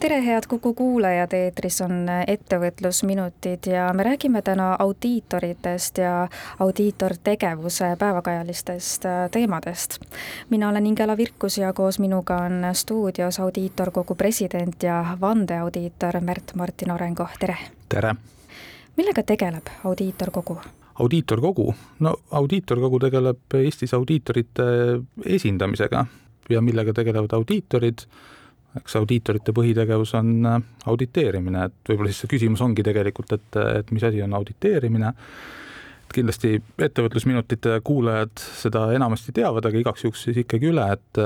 tere, head Kuku kuulajad, eetris on ettevõtlusminutid ja me räägime täna audiitoritest ja audiitortegevuse päevakajalistest äh, teemadest. mina olen Ingela Virkus ja koos minuga on stuudios audiitorkogu president ja vandeaudiitor Märt-Martin Orengo, tere! tere! millega tegeleb audiitorkogu? audiitorkogu, no audiitorkogu tegeleb Eestis audiitorite esindamisega ja millega tegelevad audiitorid eks audiitorite põhitegevus on äh, auditeerimine, et võib-olla siis see küsimus ongi tegelikult, et, et mis asi on auditeerimine. et kindlasti ettevõtlusminutite kuulajad seda enamasti teavad, aga igaks juhuks siis ikkagi üle, et,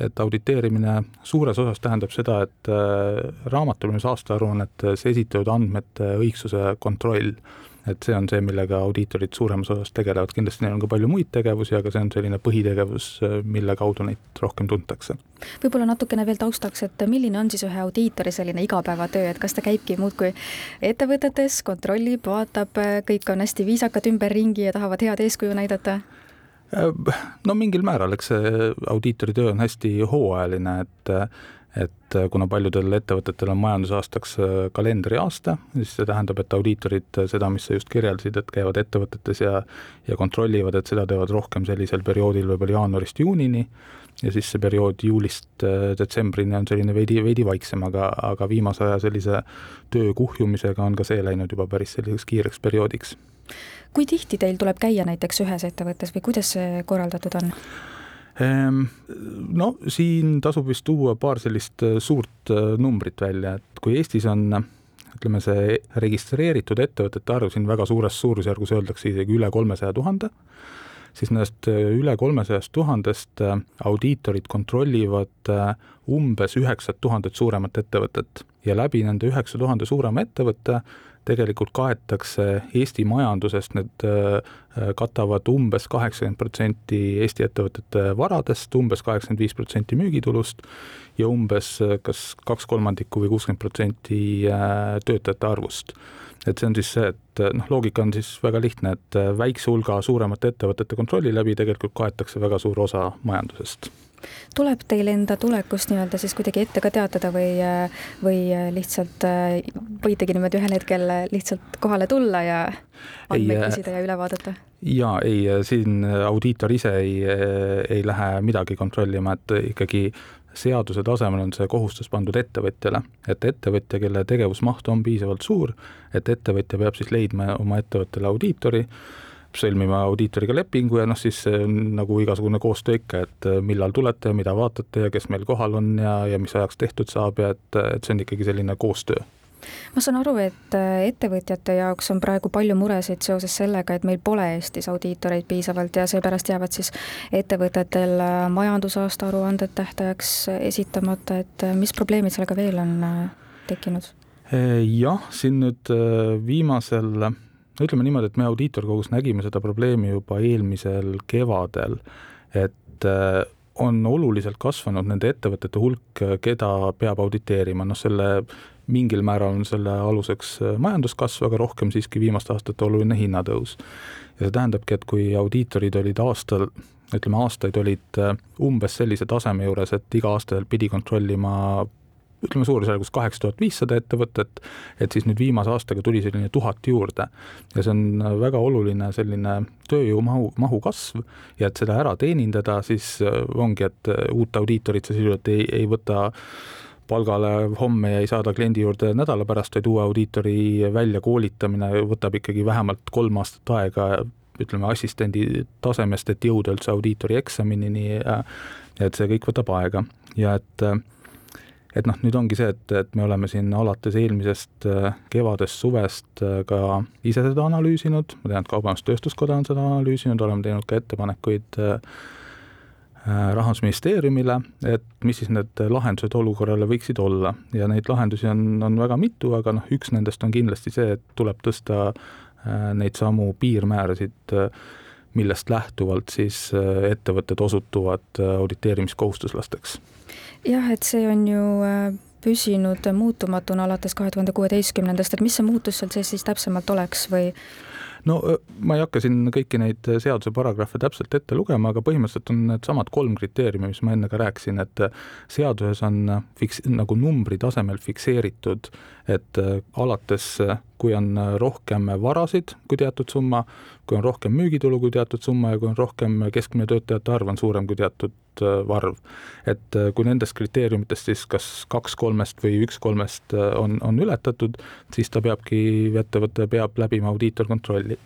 et auditeerimine suures osas tähendab seda, et äh, raamatupidamise aastaaruannetes esitatud andmete õigsuse kontroll et see on see, millega audiitorid suuremas osas tegelevad, kindlasti neil on ka palju muid tegevusi, aga see on selline põhitegevus, mille kaudu neid rohkem tuntakse. võib-olla natukene veel taustaks, et milline on siis ühe audiitori selline igapäevatöö, et kas ta käibki muudkui ettevõtetes, kontrollib, vaatab, kõik on hästi viisakad ümberringi ja tahavad head eeskuju näidata? no mingil määral, eks see audiitori töö on hästi hooajaline, et et äh, kuna paljudel ettevõtetel on majandusaastaks äh, kalendriaasta, siis see tähendab, et audiitorid äh, seda, mis sa just kirjeldasid, et käivad ettevõtetes ja ja kontrollivad, et seda teevad rohkem sellisel perioodil võib-olla jaanuarist juunini ja siis see periood juulist detsembrini on selline veidi, veidi vaiksem, aga, aga viimase aja sellise töö kuhjumisega on ka see läinud juba päris selliseks kiireks perioodiks. kui tihti teil tuleb käia näiteks ühes ettevõttes või kuidas see korraldatud on? Ehm, no siin tasub vist tuua paar sellist äh, suurt äh, numbrit välja, et kui Eestis on ütleme, see registreeritud ettevõtete arv siin väga suures suurusjärgus öeldakse isegi üle kolmesaja tuhande, siis nendest äh, üle kolmesajast tuhandest audiitorid kontrollivad umbes üheksat tuhandet suuremat ettevõtet. Ja läbi nende üheksa tuhande suurema ettevõtte tegelikult kaetakse Eesti majandusest, need äh, katavad umbes kaheksakümmend protsenti Eesti ettevõtete varadest, umbes kaheksakümmend viis protsenti müügitulust ja umbes äh, kas kaks kolmandikku või kuuskümmend protsenti äh, töötajate arvust et see on siis see, et noh, loogika on siis väga lihtne, et väikse hulga suuremate ettevõtete kontrolli läbi tegelikult kaetakse väga suur osa majandusest tuleb teil enda tulekust nii-öelda siis kuidagi ette ka teatada või, või lihtsalt võitegi niimoodi ühel hetkel lihtsalt kohale tulla ja andmeid küsida ja üle vaadata? jaa, ei, siin audiitor ise ei, ei lähe midagi kontrollima, et ikkagi seaduse tasemel on see kohustus pandud ettevõtjale, et ettevõtja, kelle tegevusmaht on piisavalt suur, et ettevõtja peab siis leidma oma ettevõttele audiitori, sõlmima audiitoriga lepingu ja noh, siis nagu igasugune koostöö ikka, et millal tulete ja mida vaatate ja kes meil kohal on ja, ja mis ajaks tehtud saab ja et, et see on ikkagi selline koostöö ma saan aru, et äh, ettevõtjate jaoks on praegu palju muresid seoses sellega, et meil pole Eestis audiitoreid piisavalt ja seepärast jäävad siis ettevõtetel äh, majandusaasta aruanded tähtajaks esitamata, et mis probleemid sellega veel on tekkinud? jah, siin nüüd viimasel ütleme niimoodi, et me audiitorkogus nägime seda probleemi juba eelmisel kevadel, et äh, on oluliselt kasvanud nende ettevõtete hulk, keda peab auditeerima, noh selle mingil määral on selle aluseks äh, majanduskasv, aga rohkem siiski viimaste aastate oluline hinnatõus. ja see tähendabki, et kui audiitorid olid aastal, ütleme aastaid olid äh, umbes sellise taseme juures, et iga aasta pidi kontrollima ütleme suurusjärgus kaheksa tuhat viissada ettevõtet, et siis nüüd viimase aastaga tuli selline tuhat juurde. ja see on väga oluline selline tööjõumahu, mahu kasv ja et seda ära teenindada, siis äh, ongi, et äh, uut audiitorit sa sisuliselt ei, ei võta palgale homme ja ei saada kliendi juurde nädala pärast, vaid uue audiitori väljakoolitamine võtab ikkagi vähemalt kolm aastat aega, ütleme assistendi tasemest, et jõuda üldse audiitori eksaminini ja et see kõik võtab aega ja et äh, et noh, nüüd ongi see, et, et me oleme siin alates eelmisest äh, kevadest, suvest äh, ka ise seda analüüsinud, ma tean, et Kaubandus-Tööstuskoda on seda analüüsinud, oleme teinud ka ettepanekuid äh, rahandusministeeriumile, et mis siis need lahendused olukorrale võiksid olla. Ja neid lahendusi on, on väga mitu, aga noh, üks nendest on kindlasti see, et tuleb tõsta neid samu piirmäärasid millest lähtuvalt siis ettevõtted osutuvad auditeerimiskohustuslasteks. jah, et see on ju püsinud muutumatuna alates kahe tuhande kuueteistkümnendast, et mis see muutus seal sees siis täpsemalt oleks või no ma ei hakka siin kõiki neid seaduse paragrahve täpselt ette lugema, aga põhimõtteliselt on needsamad kolm kriteeriumi, mis ma enne ka rääkisin, et seaduses on fiks-, nagu numbri tasemel fikseeritud, et alates, kui on rohkem varasid kui teatud summa, kui on rohkem müügitulu kui teatud summa ja kui on rohkem keskmine töötajate arv on suurem kui teatud arv. et kui nendest kriteeriumitest siis kas kaks kolmest või üks kolmest on, on ületatud, siis ta peabki, ettevõte peab läbima audiitorkontrolli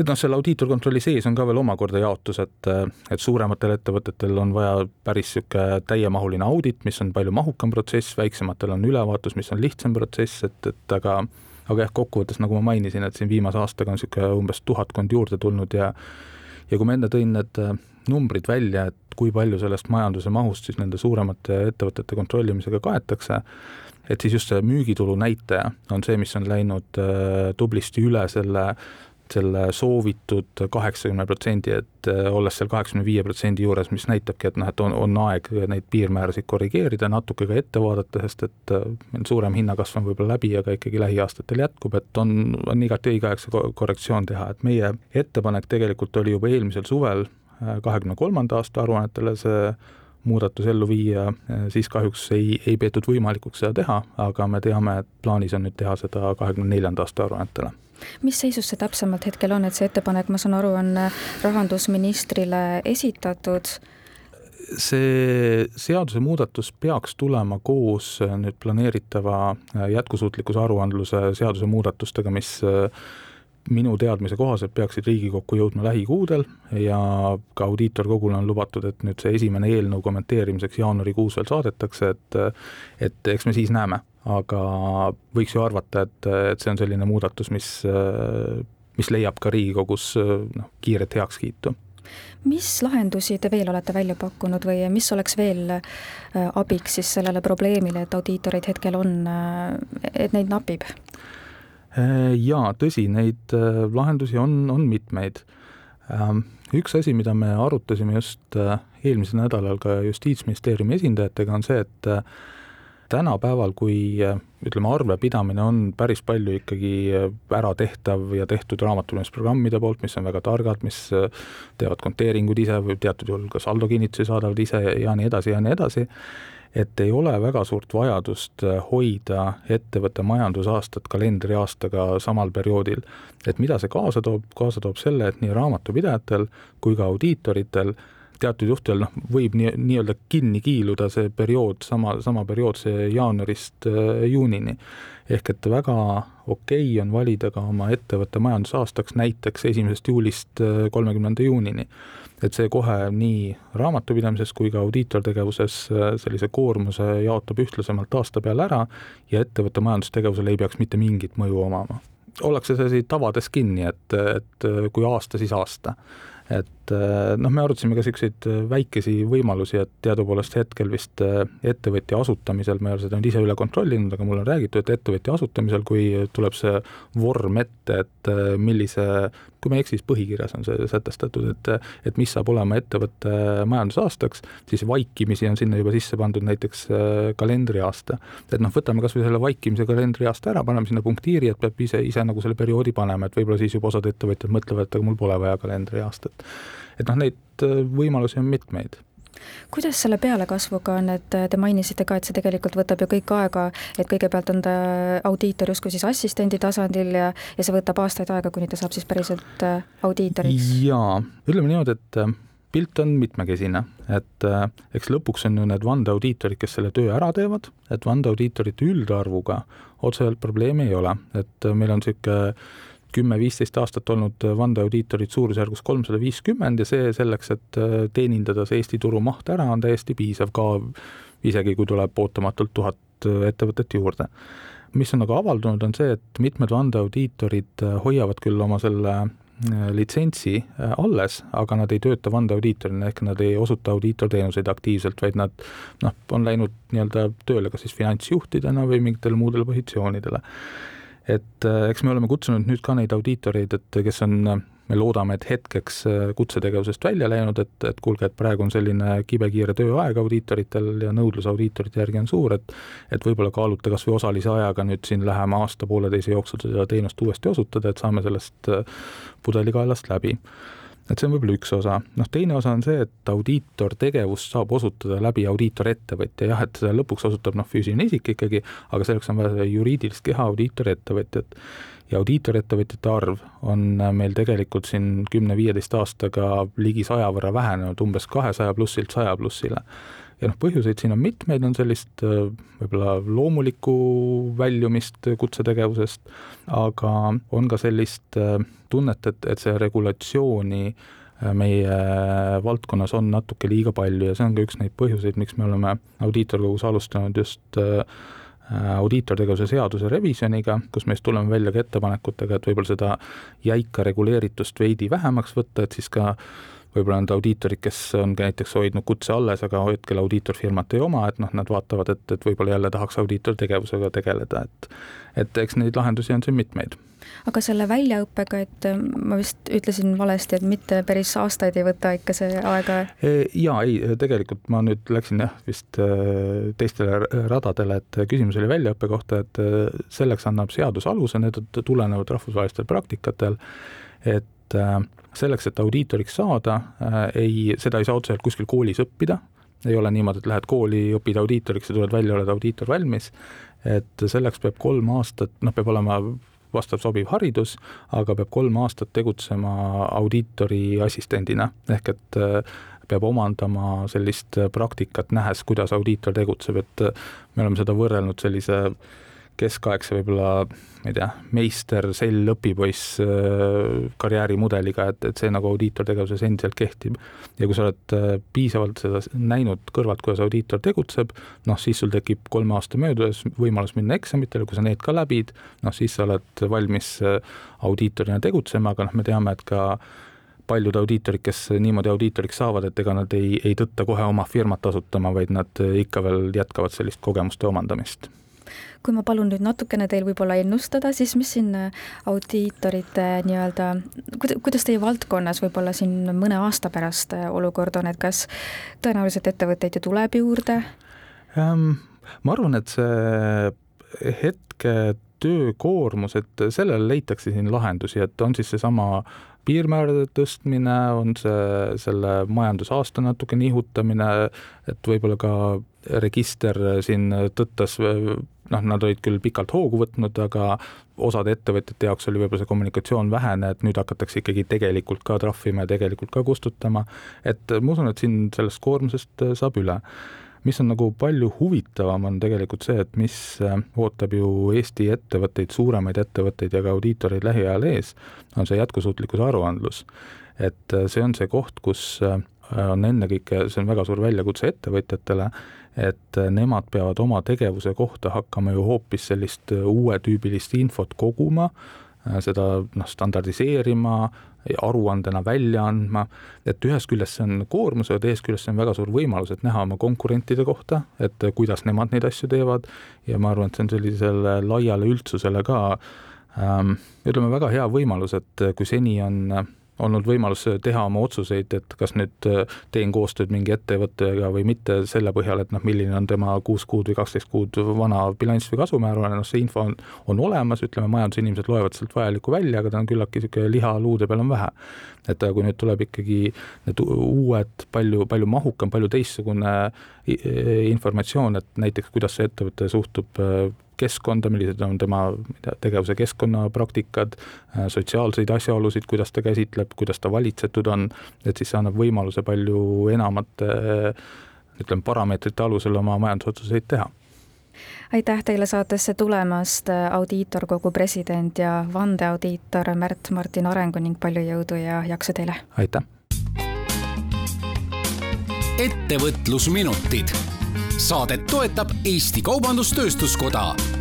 et noh, selle audiitorkontrolli sees on ka veel omakorda jaotus, et, et suurematel ettevõtetel on vaja päris niisugune täiemahuline audit, mis on palju mahukam protsess, väiksematel on ülevaatus, mis on lihtsam protsess, et, et aga aga jah, kokkuvõttes nagu ma mainisin, et siin viimase aastaga on niisugune umbes tuhatkond juurde tulnud ja ja kui ma enne tõin need numbrid välja, et kui palju sellest majanduse mahust siis nende suuremate ettevõtete kontrollimisega kaetakse, et siis just see müügitulu näitaja on see, mis on läinud tublisti üle selle selle soovitud kaheksakümne protsendi, et äh, olles seal kaheksakümne viie protsendi juures, mis näitabki, et noh, et on, on aeg neid piirmäärasid korrigeerida, natuke ka ette vaadata, sest et äh, meil suurem hinnakasv on võib-olla läbi, aga ikkagi lähiaastatel jätkub, et on, on igati õige aeg see korrektsioon teha, et meie ettepanek tegelikult oli juba eelmisel suvel äh, kahekümne kolmanda aasta aruannetele see muudatus ellu viia, siis kahjuks ei, ei peetud võimalikuks seda teha, aga me teame, et plaanis on nüüd teha seda kahekümne neljanda aasta aruannetele mis seisus see täpsemalt hetkel on, et see ettepanek, ma saan aru, on rahandusministrile esitatud? see seadusemuudatus peaks tulema koos nüüd planeeritava jätkusuutlikkuse aruandluse seaduse muudatustega, mis minu teadmise kohaselt peaksid Riigikokku jõudma lähikuudel ja ka audiitorkogule on lubatud, et nüüd see esimene eelnõu kommenteerimiseks jaanuarikuus veel saadetakse, et et eks me siis näeme, aga võiks ju arvata, et, et see on selline muudatus, mis, mis leiab ka Riigikogus noh, kiiret heakskiitu mis lahendusi te veel olete välja pakkunud või mis oleks veel äh, abiks siis sellele probleemile, et audiitoreid hetkel on, äh, et neid napib? Äh, jaa, tõsi, neid lahendusi on, on mitmeid. Ähm, üks asi, mida me arutasime just eelmisel nädalal ka Justiitsministeeriumi esindajatega, on see, et tänapäeval, kui ütleme, arvepidamine on päris palju ikkagi ära tehtav ja tehtud raamatupidamisprogrammide poolt, mis on väga targad, mis teevad konteeringuid ise või teatud juhul ka saldokinnitusi saadavad ise ja nii edasi ja nii edasi, et ei ole väga suurt vajadust hoida ettevõtte majandusaastat kalendriaastaga samal perioodil. et mida see kaasa toob, kaasa toob selle, et nii raamatupidajatel kui ka audiitoritel teatud juhtudel noh, võib nii, nii-öelda kinni kiiluda see periood, sama, sama periood, see jaanuarist äh, juunini. ehk et väga okei okay on valida ka oma ettevõtte majandusaastaks näiteks esimesest juulist äh, kolmekümnenda juunini. Et see kohe nii raamatupidamises kui ka audiitortegevuses äh, sellise koormuse jaotab ühtlasemalt aasta peale ära ja ettevõtte majandustegevusele ei peaks mitte mingit mõju omama. Ollakse selliseid tavades kinni, et, et kui aasta, siis aasta. Et eh, noh, me arutasime ka niisuguseid eh, väikesi võimalusi, et teadupoolest hetkel vist eh, ettevõtja asutamisel, ma ei ole seda nüüd ise üle kontrollinud, aga mulle on räägitud, et ettevõtja asutamisel, kui tuleb see vorm ette, et millise kui ma ei eksi, siis põhikirjas on see sätestatud, et et mis saab olema ettevõtte majandusaastaks, siis vaikimisi on sinna juba sisse pandud näiteks kalendriaasta. et noh, võtame kas või selle vaikimise kalendriaasta ära, paneme sinna punktiiri, et peab ise, ise nagu selle perioodi panema, et võib-olla siis juba osad ettevõtjad mõtlevad, et aga mul pole vaja kalendriaastat. Et noh, neid äh, võimalusi on mitmeid. Kuidas selle pealekasvuga on, et te mainisite ka, et see tegelikult võtab ju kõik aega, et kõigepealt on ta audiitor justkui siis assistendi tasandil ja, ja see võtab aastaid aega, kuni ta saab siis päriselt äh, audiitoriks? jaa, ütleme niimoodi, et äh, pilt on mitmekesine, et äh, eks lõpuks on ju need vandeaudiitorid, kes selle töö ära teevad, et vandeaudiitorite üldarvuga otseselt probleemi ei ole, et meil on niisugune kümme-viisteist aastat olnud vandeaudiitorid suurusjärgus kolmsada viiskümmend ja see selleks, et äh, teenindada see Eesti turu maht ära, on täiesti piisav ka isegi, kui tuleb ootamatult tuhat äh, ettevõtet juurde. mis on aga avaldunud, on see, et mitmed vandeaudiitorid äh, hoiavad küll oma selle litsentsi alles, aga nad ei tööta vandeaudiitorina, ehk nad ei osuta audiitorteenuseid aktiivselt, vaid nad noh, on läinud nii-öelda tööle kas siis finantsjuhtidena või mingitele muudele positsioonidele et äh, eks me oleme kutsunud nüüd ka neid audiitoreid, et kes on äh, me loodame, et hetkeks kutsetegevusest välja läinud, et, et kuulge, et praegu on selline kibekiire tööaeg audiitoritel ja nõudlus audiitorite järgi on suur, et et võib-olla kaalute kas või osalise ajaga nüüd siin lähema aasta-pooleteise jooksul seda teenust uuesti osutada, et saame sellest pudelikaelast läbi et see on võib-olla üks osa, noh teine osa on see, et audiitortegevust saab osutada läbi audiitorettevõtja, jah, et seda lõpuks osutab noh, füüsiline isik ikkagi, aga selleks on vaja juriidilist keha audiitorettevõtjat. ja audiitorettevõtjate arv on meil tegelikult siin kümne-viieteist aastaga ligi saja võrra vähenenud, umbes kahesaja plussilt saja plussile ja noh, põhjuseid siin on mitmeid, on sellist äh, võib-olla loomulikku väljumist kutsetegevusest, aga on ka sellist äh, tunnet, et, et see regulatsiooni äh, meie valdkonnas on natuke liiga palju ja see on ka üks neid põhjuseid, miks me oleme audiitorkogus alustanud just audiitortegevuse seaduse revisjoniga, kus me just tuleme välja ka ettepanekutega, et võib-olla seda jäika reguleeritust veidi vähemaks võtta, et siis ka võib-olla need audiitorid, kes on näiteks hoidnud kutse alles, aga hetkel audiitorfirmat ei oma, et noh, nad vaatavad, et, et võib-olla jälle tahaks audiitortegevusega tegeleda, et et eks neid lahendusi on siin mitmeid aga selle väljaõppega, et äh, ma vist ütlesin valesti, et mitte päris aastaid ei võta ikka see aega? E, jaa, ei, tegelikult ma nüüd läksin jah, vist äh, teistele radadele, et küsimus oli väljaõppe kohta, et äh, selleks annab seadus aluse, need tulenevad rahvusvahelistel praktikatel, et selleks, et audiitoriks saada, äh, ei, seda ei saa otseselt kuskil koolis õppida, ei ole niimoodi, et lähed kooli, õpid audiitoriks ja tuled välja, oled audiitor valmis, et selleks peab kolm aastat, noh, peab olema vastav sobiv haridus, aga peab kolm aastat tegutsema audiitori assistendina, ehk et äh, peab omandama sellist praktikat, nähes, kuidas audiitor tegutseb, et me oleme seda võrrelnud sellise äh, keskaegse võib-olla, ma ei tea, meister, sell, õpipoiss äh, karjäärimudeliga, et, et see nagu audiitortegevuses endiselt kehtib. ja kui sa oled äh, piisavalt seda näinud kõrvalt, kuidas audiitor tegutseb, noh, siis sul tekib kolme aasta möödudes võimalus minna eksamitele, kui sa need ka läbid, noh, siis sa oled valmis äh, audiitorina tegutsema, aga noh, me teame, et ka paljud audiitorid, kes niimoodi audiitoriks saavad, et ega nad ei, ei tõtta kohe oma firmat asutama, vaid nad ikka veel jätkavad sellist kogemuste omandamist kui ma palun nüüd natukene teil võib-olla ennustada, siis mis siin äh, audiitorite nii-öelda, kuidas teie valdkonnas võib-olla siin mõne aasta pärast äh, olukord on, et kas tõenäoliselt ettevõtteid ju tuleb juurde ähm,? ma arvan, et see hetke töökoormus, et sellele leitakse siin lahendusi, et on siis seesama piirmäärade tõstmine, on see selle majandusaasta natuke nihutamine, et võib-olla ka register siin tõttas noh, nad olid küll pikalt hoogu võtnud, aga osade ettevõtjate jaoks oli võib-olla see kommunikatsioon vähene, et nüüd hakatakse ikkagi tegelikult ka trahvima ja tegelikult ka kustutama. et ma usun, et siin sellest koormusest saab üle mis on nagu palju huvitavam, on tegelikult see, et mis ootab ju Eesti ettevõtteid, suuremaid ettevõtteid ja ka audiitoreid lähiajal ees, on see jätkusuutlikkuse aruandlus. et see on see koht, kus on ennekõike, see on väga suur väljakutse ettevõtjatele, et nemad peavad oma tegevuse kohta hakkama ju hoopis sellist uuetüübilist infot koguma, seda noh, standardiseerima, aruandena välja andma, et ühest küljest see on koormus, aga teisest küljest see on väga suur võimalus, et näha oma konkurentide kohta, et kuidas nemad neid asju teevad. Ja ma arvan, et see on sellisele laiale üldsusele ka ähm, ütleme, väga hea võimalus, et kui seni on olnud võimalus teha oma otsuseid, et kas nüüd äh, teen koostööd mingi ettevõttega või mitte selle põhjal, et noh, milline on tema kuus kuud või kaksteist kuud vana bilanss või kasumäär, noh, see info on, on olemas, ütleme, majandusinimesed loevad sealt vajalikku välja, aga ta on küllaltki niisugune liha luude peal on vähe. et kui nüüd tuleb ikkagi need uued, palju, palju mahukam, palju teistsugune informatsioon, et näiteks kuidas see ettevõte suhtub äh, keskkonda, millised on tema tegevuse keskkonnapraktikad, äh, sotsiaalseid asjaolusid, kuidas ta käsitleb, kuidas ta valitsetud on, et siis see annab võimaluse palju enamate ütleme, parameetrite alusel oma majandusotsuseid teha aitäh teile saatesse tulemast, audiitorkogu president ja vandeaudiitor Märt-Martin Arengu ning palju jõudu ja jaksu teile! aitäh! ettevõtlusminutid. Saadet toetab Eesti Kaubandus-Tööstuskoda